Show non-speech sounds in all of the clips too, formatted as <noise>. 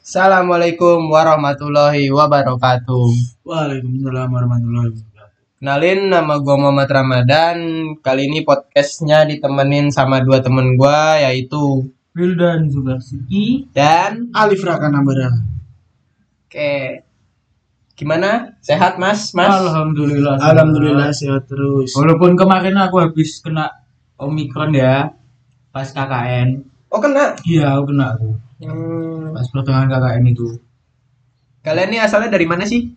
Assalamualaikum warahmatullahi wabarakatuh. Waalaikumsalam warahmatullahi wabarakatuh. Kenalin nama gue Muhammad Ramadan. Kali ini podcastnya ditemenin sama dua temen gue yaitu Wildan Subarsiki. dan Alif Raka Nabara. Oke. Gimana? Sehat Mas? Mas? Alhamdulillah. Alhamdulillah sehat terus. Walaupun kemarin aku habis kena Omikron ya. Pas KKN. Oh kena. Iya, aku kena aku. Hmm. Pas pertengahan KKN itu. Kalian ini asalnya dari mana sih?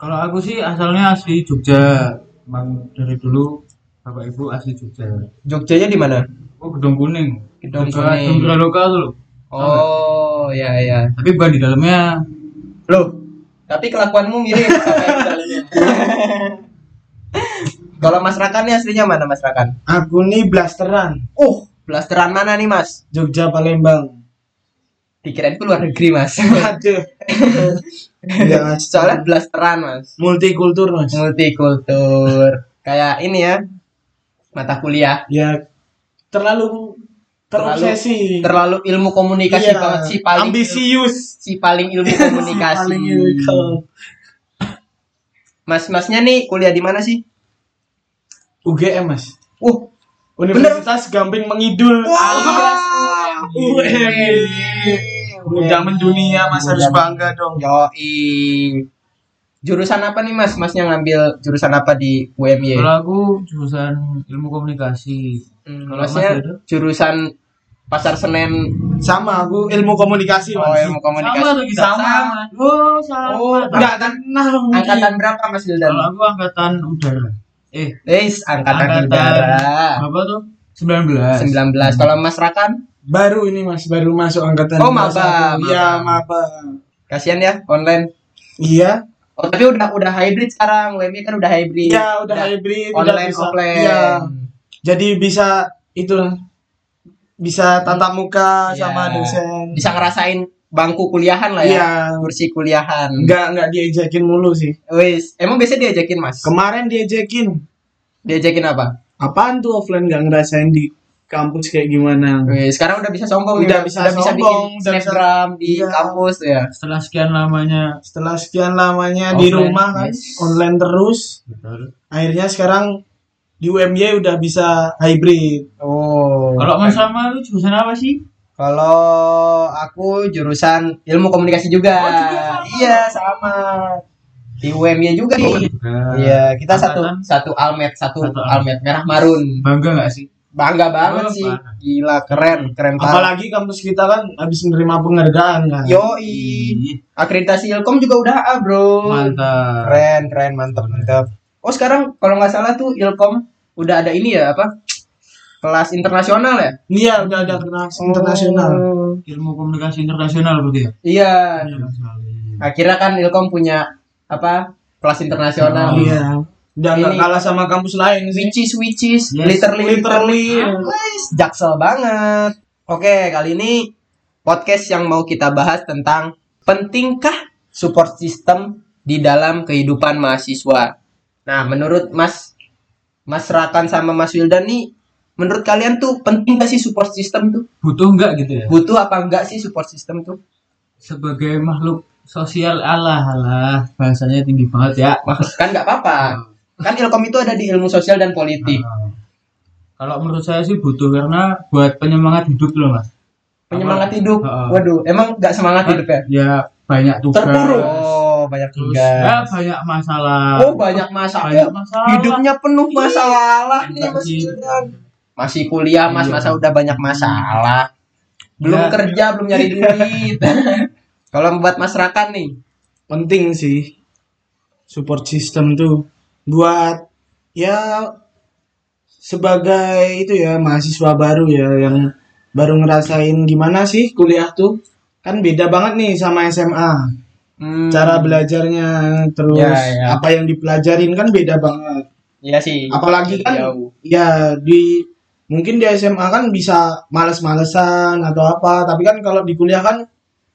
Kalau aku sih asalnya asli Jogja. Emang dari dulu Bapak Ibu asli Jogja. Jogjanya di mana? Oh, Gedung Kuning. Gedung Kuning. Jogja lokal tuh. Oh, ya ya. Tapi bukan di dalamnya. Loh, tapi kelakuanmu mirip <laughs> sama yang di dalamnya. <laughs> Kalau Mas Rakan nih aslinya mana Mas Rakan? Aku nih blasteran Uh, blasteran mana nih Mas? Jogja Palembang. Dikirain luar negeri Mas. <laughs> Aduh. ya, Mas. Soalnya blasteran Mas. multikultur mas. Multikultur. Kayak ini ya. Mata kuliah. Ya terlalu terobsesi. Terlalu ilmu komunikasi Iya, banget si paling ambisius. si paling ilmu <laughs> komunikasi. Paling ilmu. Mas-masnya nih kuliah di mana sih? UGM mas. Uh, Universitas Gamping Mengidul. UMY. Udah mendunia mas harus bangga dong. Yoi. Jurusan apa nih Mas? Masnya ngambil jurusan apa di UMY? Kalau aku jurusan ilmu komunikasi. Hmm, kalau Masnya Mas jurusan Pasar Senen Sama aku ilmu komunikasi oh, mas. ilmu komunikasi. Sama tuh kita. Sama. Oh, sama. Oh, Enggak kenal mungkin. Angkatan berapa Mas Wildan? Kalau aku angkatan udara. Eh, Eh, angkatan udara. Berapa tuh? 19. 19. Kalau Mas Rakan, Baru ini mas, baru masuk angkatan. Oh, maba, Iya maba. maba. kasihan ya online. Iya. Oh, tapi udah udah hybrid sekarang. UMY kan udah hybrid. Iya udah hybrid, udah online bisa. offline. Iya. Jadi bisa itu bisa tatap muka Iya. sama dosen. Bisa ngerasain bangku kuliahan lah ya. Iya. Kursi kuliahan. Enggak enggak diajakin mulu sih. Wis, emang biasanya diajakin Mas? Kemarin diajakin. Diajakin apa? Apaan tuh offline nggak ngerasain di kampus kayak gimana? Wih, sekarang udah bisa sombong Udah nih. bisa udah bisa sombong, bikin udah bisa- di Iya. kampus ya. Setelah sekian lamanya Setelah sekian lamanya di rumah kan yes. online terus, Betul. akhirnya sekarang di UMY udah bisa hybrid. Oh. Kalau Mas Rama lu jurusan apa sih? Kalau aku jurusan ilmu komunikasi juga. Oh, juga sama. Iya, sama. Di UMY juga nih. Iya, kita satu Angkatan? satu almet, satu, Satu almet merah marun. Bangga gak sih? Bangga banget Oh, sih. parah. Gila, keren, keren banget. Apalagi kampus kita kan habis menerima penghargaan kan. Yoi. Ih, Akreditasi Ilkom juga udah A, Bro. Mantap. Keren, keren, mantap, mantap. Oh sekarang kalau nggak salah tuh Ilkom udah ada ini ya apa? Kelas internasional ya? Iya udah ada kelas internasional. Oh. Ilmu komunikasi internasional berarti ya? Iya. Iya. Akhirnya kan Ilkom punya apa? Kelas internasional. Oh, Iya. Udah nggak Ini- kalah sama kampus lain sih. Which is which is Yes, literally literally. Guys, jaksel banget. Oke, kali ini podcast yang mau kita bahas tentang pentingkah support system di dalam kehidupan mahasiswa. Nah, menurut Mas Mas Rakan sama Mas Wildan nih, menurut kalian tuh penting gak sih support system tuh? Butuh enggak gitu ya? Butuh apa enggak sih support system tuh? Sebagai makhluk sosial Allah Allah bahasanya tinggi banget ya. Maksud kan nggak apa-apa. <laughs> Kan Ilkom itu ada di ilmu sosial dan politik. Nah, Kalau menurut saya sih butuh karena buat penyemangat hidup loh mas. Penyemangat hidup. Heeh. Waduh, emang nggak semangat hidup ya? Ya banyak tugas. Terpuruk. Oh, banyak Terus tugas. ya banyak masalah. Oh banyak masalah. Banyak Oh, masalah. Hidupnya penuh masalah nih Mas. Masih kuliah Mas, Iya. masa udah banyak masalah. Belum Ya. kerja, belum nyari duit. <laughs> Kalau buat Mas Rakan nih, Penting sih support system tuh buat ya sebagai itu ya mahasiswa baru ya yang baru ngerasain gimana sih kuliah tuh kan beda banget nih sama SMA hmm, cara belajarnya terus Ya, ya. apa yang dipelajarin kan beda banget Iya sih. apalagi kan Jauh. ya di mungkin di SMA kan bisa males-malesan atau apa tapi kan kalau di kuliah kan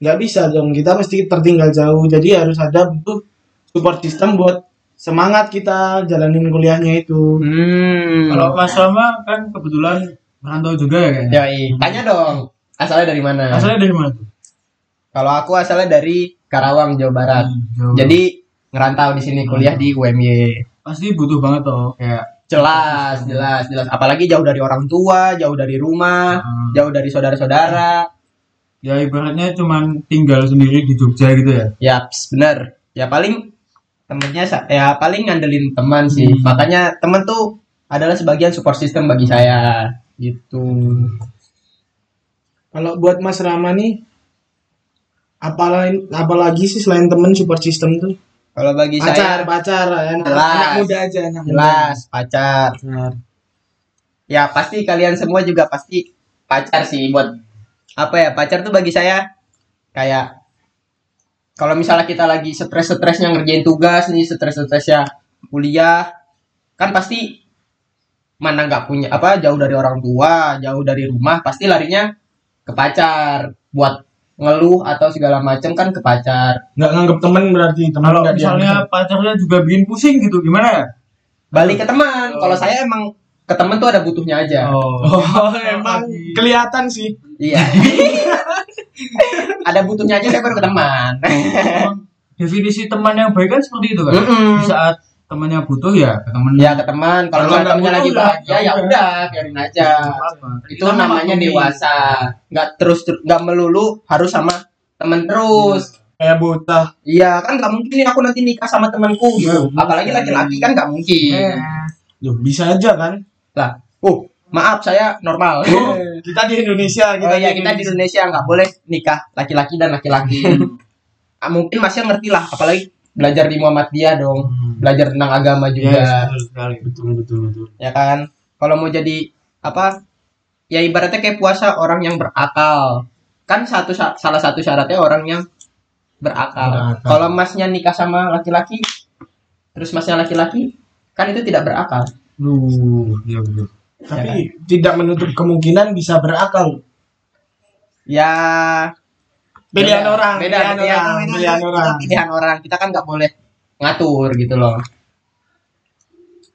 nggak bisa dong kita mesti tertinggal jauh jadi harus ada butuh support system buat semangat kita jalanin kuliahnya itu Hmm. Kalau Mas Rama kan kebetulan merantau juga ya kayaknya. Ya, iya. Tanya dong. Asalnya dari mana? Asalnya dari mana tuh? Kalau aku asalnya dari Karawang, Jawa Barat. Jauh. Jadi ngerantau di sini kuliah di UMY. pasti butuh banget toh kayak Jelas, jelas, jelas. Apalagi jauh dari orang tua, jauh dari rumah, uh, jauh dari saudara-saudara. Ya ibaratnya cuman tinggal sendiri di Jogja gitu ya. Yaps, bener. Ya paling temennya ya paling ngandelin teman sih. Hmm. Makanya teman tuh adalah sebagian support system bagi saya. Gitu. Kalau buat Mas Rama nih apalagi apalagi sih selain temen support system tuh Kalau bagi pacar saya pacar anak, Jelas. anak muda aja anak muda. jelas pacar. Pacar. Ya pasti kalian semua juga pasti pacar sih buat apa ya pacar tuh bagi saya kayak kalau misalnya kita lagi stres-stresnya ngerjain tugas nih stres-stresnya kuliah kan pasti mana nggak punya apa jauh dari orang tua jauh dari rumah pasti larinya ke pacar. Buat ngeluh atau segala macam kan ke pacar. Nggak nganggep temen berarti temen Kalau misalnya dianggap. pacarnya juga bikin pusing gitu gimana? Ya? balik ke teman. Kalau saya emang ke teman tuh ada butuhnya aja. Oh. Emang kelihatan sih iya. <laughs> Ada butuhnya aja saya baru ke teman Emang definisi teman yang baik kan seperti itu kan. Mm-mm. Di saat temannya butuh ya ke temen. ya ke teman. Kalau misalnya butuh lagi ya, bahagia ya ya udah biarin aja. Itu Kita namanya dewasa. Nggak terus nggak melulu harus sama temen terus. Kayak bocah. Iya kan nggak mungkin aku nanti nikah sama temanku gitu. Iya, apalagi laki-laki kan nggak mungkin. Eh, Loh, bisa aja kan? Lah oh maaf saya normal. <laughs> Kita di Indonesia kita oh iya kita di Indonesia. Nggak boleh nikah laki-laki dan laki-laki. <laughs> Ah, mungkin masnya ngerti lah apalagi belajar di Muhammadiyah dong. Hmm. belajar tentang agama Yes, juga. betul sekali. betul betul betul. Ya kan? Kalau mau jadi apa ya ibaratnya kayak puasa orang yang berakal. Kan satu salah satu syaratnya orang yang berakal, Berakal. kalau masnya nikah sama laki-laki terus masnya laki-laki kan itu tidak berakal. Duh, iya betul. Tapi tidak menutup kemungkinan bisa berakal. Ya. Pilihan beda, orang beda. pilihan beda. Ya, orang. pilihan orang. pilihan orang. Kita kan nggak boleh ngatur gitu loh.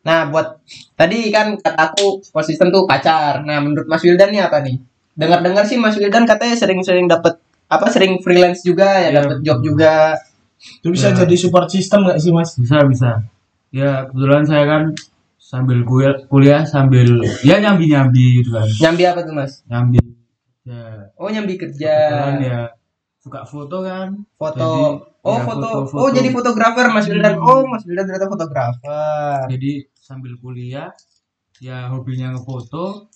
Nah buat tadi kan kataku konsisten tuh pacar. Nah menurut Mas Wildan nih apa nih? Dengar-dengar sih Mas Wildan katanya sering-sering dapat apa sering freelance juga ya Iya, dapat job juga. Itu bisa Ya. jadi support system nggak sih mas? Bisa, bisa. Ya, kebetulan saya kan sambil kuliah, kuliah sambil ya nyambi-nyambi gitu kan. nyambi apa tuh Mas Nyambi. Ya, oh nyambi kerja kebetulan ya suka foto kan. foto Jadi, oh ya, foto. foto-foto. oh jadi fotografer Mas Wildan Hmm. oh Mas Wildan ternyata fotografer Jadi sambil kuliah ya hobinya ngefoto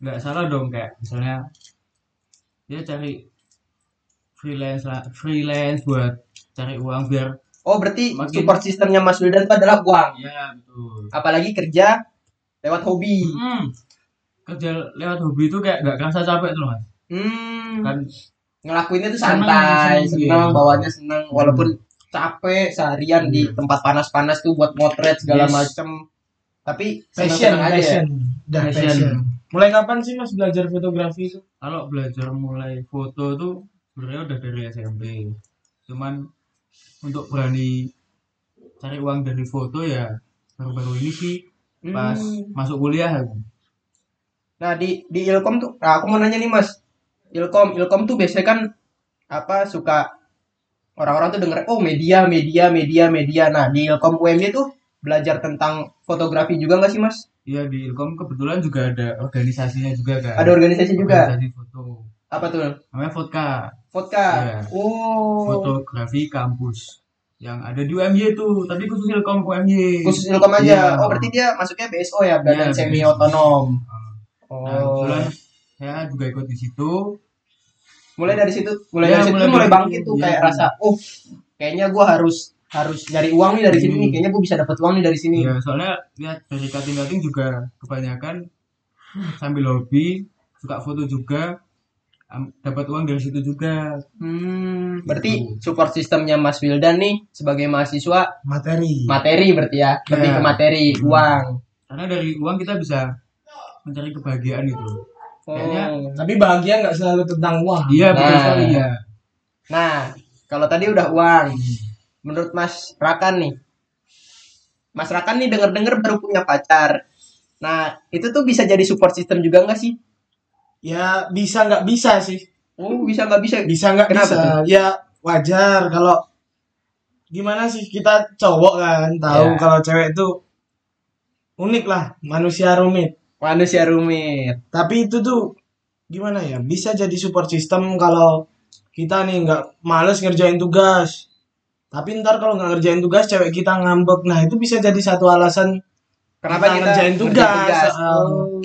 nggak salah dong kayak misalnya ya cari freelance lah freelance buat cari uang biar oh berarti Makin- support sistemnya Mas Wildan itu adalah uang ya betul apalagi kerja lewat hobi Hmm. kerja lewat hobi itu kayak nggak kerasa capek tuh mas hmm. kan ngelakuinnya tuh santai, seneng, iya. bawaannya seneng, walaupun capek seharian di Iya. tempat panas-panas tuh buat motret segala Yes. macem. Tapi passion aja. ya. passion Dah, Passion. passion mulai kapan sih mas belajar fotografi itu kalau belajar mulai foto tuh sebenarnya udah dari SMP cuman untuk berani cari uang dari foto ya baru-baru ini sih pas Hmm. masuk kuliah aku. Nah di di Ilkom tuh, nah, aku mau nanya nih mas, Ilkom Ilkom tuh biasanya kan apa suka orang-orang tuh denger oh media media media media. Nah di Ilkom UMY tuh belajar tentang fotografi juga nggak sih mas? Iya di Ilkom kebetulan juga ada organisasinya juga kan. Ada organisasi juga. Organisasi foto. Apa tuh? Namanya Vodka. Vodka. Iya. Oh. Fotografi kampus. Yang ada di UMY itu, tapi khusus Ilkom UMY. khusus Ilkom aja. Iya. Oh berarti dia masuknya BSO ya, badan Iya, semi BSO. otonom. Nah, Oh. kebetulan saya juga ikut di situ. mulai dari situ, mulai Iya, dari situ mulai mulai bangkit tuh iya. kayak rasa, oh kayaknya gua harus harus nyari uang nih dari sini Hmm. nih, kayaknya gua bisa dapat uang nih dari sini. Ya, soalnya lihat dari kating-kating juga kebanyakan sambil hobi, suka foto juga, dapat uang dari situ juga. Hmm, berarti Gitu. support sistemnya Mas Wildan nih sebagai mahasiswa materi materi berarti ya, lebih Iya. ke materi Hmm. uang. Karena dari uang kita bisa mencari kebahagiaan gitu. Kayaknya- Oh. tapi bahagia nggak selalu tentang uang Iya, betul Nah. sekali ya. Nah, kalau tadi udah uang, menurut Mas Rakan nih, Mas Rakan nih denger-denger baru punya pacar. Nah, itu tuh bisa jadi support system juga nggak sih? Ya bisa nggak bisa sih Oh, bisa nggak bisa? bisa nggak Kenapa bisa ya wajar kalau gimana sih kita cowok kan tahu Ya. kalau cewek itu unik lah manusia rumit Manusia rumit. tapi itu tuh gimana ya bisa jadi support system kalau kita nih nggak males ngerjain tugas tapi ntar kalau nggak ngerjain tugas cewek kita ngambek nah itu bisa jadi satu alasan Kenapa Kita kita, ngerjain tugas, Oh.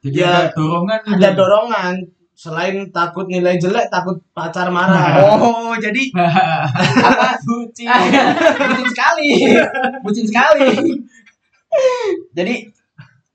Jadi Ya, ada dorongan gitu. ada dorongan selain takut nilai jelek takut pacar marah <laughs> Oh, jadi <laughs> apa? Bucin. <laughs> Bucin sekali. Bucin sekali. jadi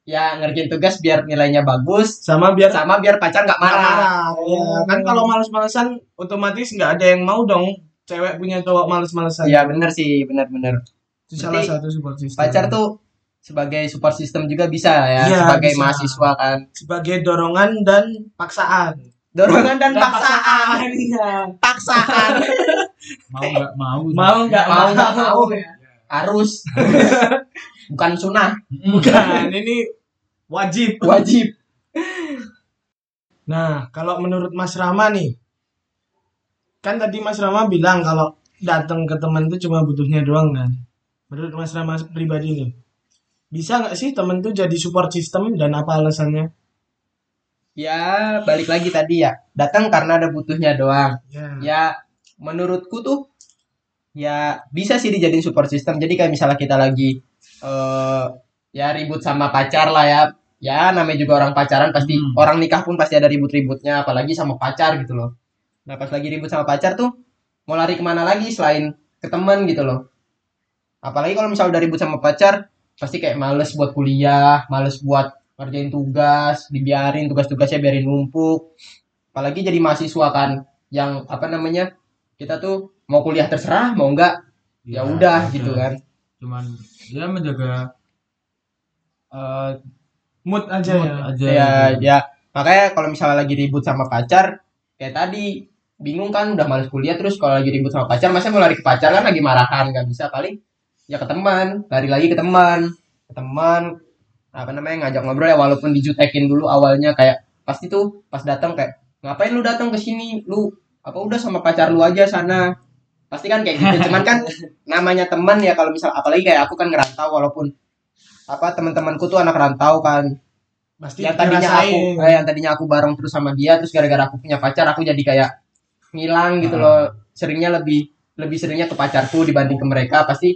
ya ngerjain tugas biar nilainya bagus sama biar sama biar pacar nggak marah. marah. Ya, kan kalau males-malesan otomatis nggak ada yang mau dong cewek punya cowok males-malesan. Iya bener sih, bener-bener. Itu salah satu support system. Pacar tuh sebagai support system juga bisa ya, Iya, sebagai bisa. mahasiswa kan. sebagai dorongan dan paksaan. Dorongan dan paksaan. Iya. Paksaan. <laughs> mau nggak mau. Mau nggak mau nggak mau ya. harus. <laughs> Bukan sunnah, Bukan, ini wajib. wajib. Nah, kalau menurut Mas Rama nih, kan tadi Mas Rama bilang kalau datang ke teman itu cuma butuhnya doang kan. Menurut Mas Rama pribadi nih, bisa nggak sih temen tuh jadi support system dan apa alasannya? Ya, balik lagi tadi ya. Datang karena ada butuhnya doang. Ya. Ya, menurutku tuh ya bisa sih dijadiin support system. Jadi kayak misalnya kita lagi eh ya ribut sama pacar lah ya. Ya, namanya juga orang pacaran pasti Hmm. orang nikah pun pasti ada ribut-ributnya, apalagi sama pacar gitu loh. Nah, pas lagi ribut sama pacar tuh mau lari ke mana lagi selain ke temen gitu loh. Apalagi kalau misalnya udah ribut sama pacar, pasti kayak males buat kuliah, males buat ngerjain tugas, dibiarin tugas-tugasnya biarin numpuk. Apalagi jadi mahasiswa kan, yang apa namanya kita tuh mau kuliah terserah, mau enggak ya udah gitu kan. Cuman dia menjaga eh Mood aja mood ya. aja. Ya, gitu. ya makanya kalau misalnya lagi ribut sama pacar, kayak tadi bingung kan udah males kuliah terus kalau lagi ribut sama pacar masa mau lari ke pacar kan lagi marahan nggak bisa paling ya ke teman. Lari lagi ke teman. Ke teman apa namanya ngajak ngobrol ya walaupun dijutekin dulu awalnya kayak pasti tuh pas datang kayak ngapain lu datang ke sini? Lu apa udah sama pacar lu aja sana. Pasti kan kayak gitu. Cuman kan <laughs> namanya teman ya kalau misal apalagi kayak aku kan ngerantau walaupun apa teman-temanku tuh anak rantau kan. Pasti yang tadinya dirasain. aku eh, yang tadinya aku bareng terus sama dia terus gara-gara aku punya pacar aku jadi kayak ngilang gitu loh. Seringnya lebih lebih seringnya ke pacarku dibanding ke mereka. Pasti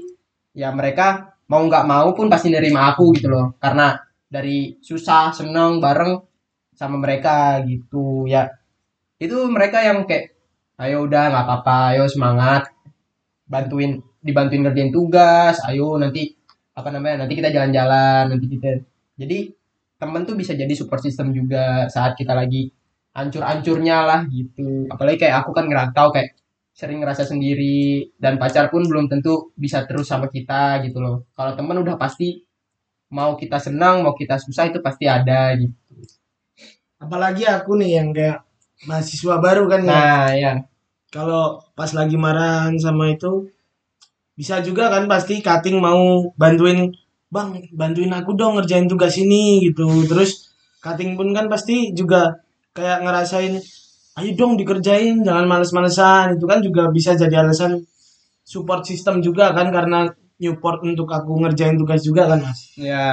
ya mereka mau nggak mau pun pasti nerima aku gitu loh. Karena dari susah seneng bareng sama mereka gitu. Ya itu mereka yang kayak ayo udah nggak apa-apa ayo semangat. Bantuin dibantuin ngerjain tugas ayo nanti apa namanya nanti kita jalan-jalan nanti kita jadi temen tuh bisa jadi support system juga saat kita lagi hancur-hancurnya lah gitu. Apalagi kayak aku kan ngerantau kayak sering ngerasa sendiri dan pacar pun belum tentu bisa terus sama kita gitu loh. Kalau temen udah pasti mau kita senang mau kita susah itu pasti ada gitu. Apalagi aku nih yang kayak mahasiswa baru kan ya. nah ya Kalau pas lagi marahan sama itu bisa juga kan pasti cutting mau bantuin bang bantuin aku dong ngerjain tugas ini gitu. Terus cutting pun kan pasti juga kayak ngerasain ayo dong dikerjain jangan males-malesan. Itu kan juga bisa jadi alasan support system juga kan karena support untuk aku ngerjain tugas juga kan mas. Ya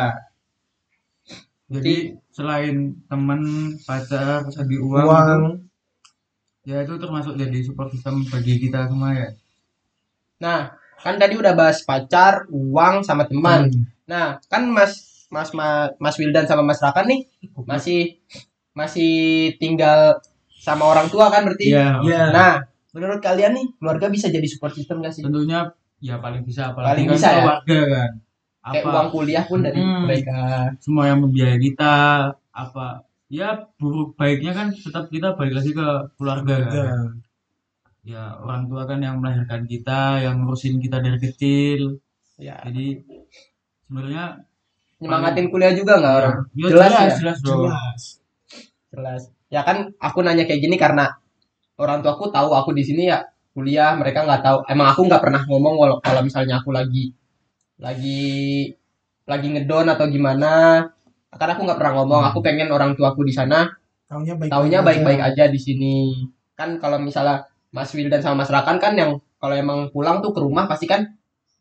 Jadi selain teman, pacar, segi uang, uang. itu, ya itu termasuk jadi support system bagi kita semua ya. nah kan tadi udah bahas pacar uang sama teman. Hmm. Nah, kan Mas Mas Ma- Mas Wildan sama Mas Raka nih masih masih tinggal sama orang tua kan berarti. Iya. ya Nah, menurut kalian nih keluarga bisa jadi support system gak sih? Tentunya ya paling bisa Paling apalagi kan bisa ya? keluarga kan. Kayak Apa uang kuliah pun dari Hmm. mereka. semua yang membiayai kita apa ya buruk baiknya kan tetap kita balik lagi ke keluarga kan. Ya orang tua kan yang melahirkan kita, yang ngurusin kita dari kecil. Ya, Jadi sebenarnya nyemangatin kuliah juga nggak orang? ya, Jelas jelas, ya? jelas dong. jelas Jelas. Ya kan aku nanya kayak gini karena orang tuaku tahu aku di sini ya kuliah, mereka nggak tahu. Emang aku nggak pernah ngomong kalau kalau misalnya aku lagi lagi lagi ngedon atau gimana. Karena aku nggak pernah ngomong. Aku pengen orang tuaku di sana taunya baik taunya baik-baik aja di sini kan kalau misalnya Mas Wildan sama Mas Rakan kan yang kalau emang pulang tuh ke rumah pasti kan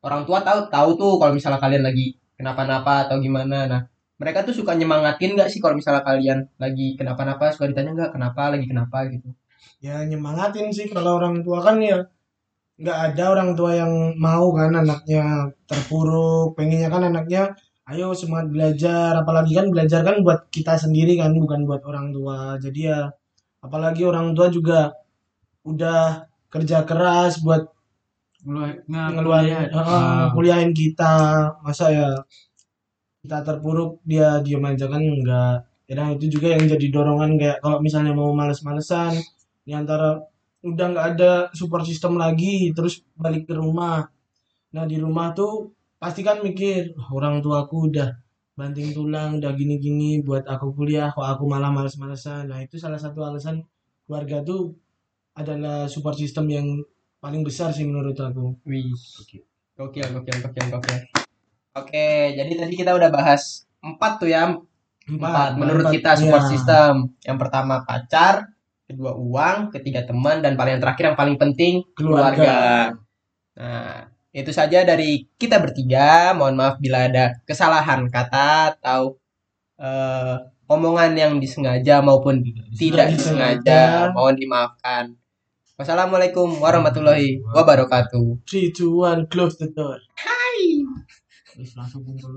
orang tua tahu tahu tuh kalau misalnya kalian lagi kenapa-napa atau gimana nah mereka tuh suka nyemangatin nggak sih kalau misalnya kalian lagi kenapa-napa suka ditanya nggak kenapa lagi kenapa gitu? Ya nyemangatin sih kalau orang tua kan ya nggak ada orang tua yang mau kan anaknya terpuruk pengennya kan anaknya ayo semangat belajar apalagi kan belajar kan buat kita sendiri kan bukan buat orang tua. Jadi ya apalagi orang tua juga udah kerja keras buat Ngeluarin ngeluarin uh, kuliahin kita. Masa ya kita terpuruk dia diem aja kan enggak. Ya nah, itu juga yang jadi dorongan kayak kalau misalnya mau males-malesan di antara udah nggak ada support system lagi terus balik ke rumah. Nah di rumah tuh pasti kan mikir "Wah, orang tuaku udah banting tulang udah gini-gini buat aku kuliah kok aku malah males-malesan? Nah itu salah satu alasan keluarga tuh adalah support system yang paling besar sih menurut aku. Wih. Gokil gokil gokil gokil oke jadi tadi kita udah bahas empat tuh ya empat menurut empat, kita support iya. system. Yang pertama pacar kedua uang ketiga teman dan paling yang terakhir yang paling penting Keluarga. keluarga. Nah itu saja dari kita bertiga. Mohon maaf bila ada kesalahan kata atau eh, omongan yang disengaja maupun tidak disengaja mohon dimaafkan. Wassalamualaikum warahmatullahi wabarakatuh. Three two one close the door <laughs> Terus langsung kumpul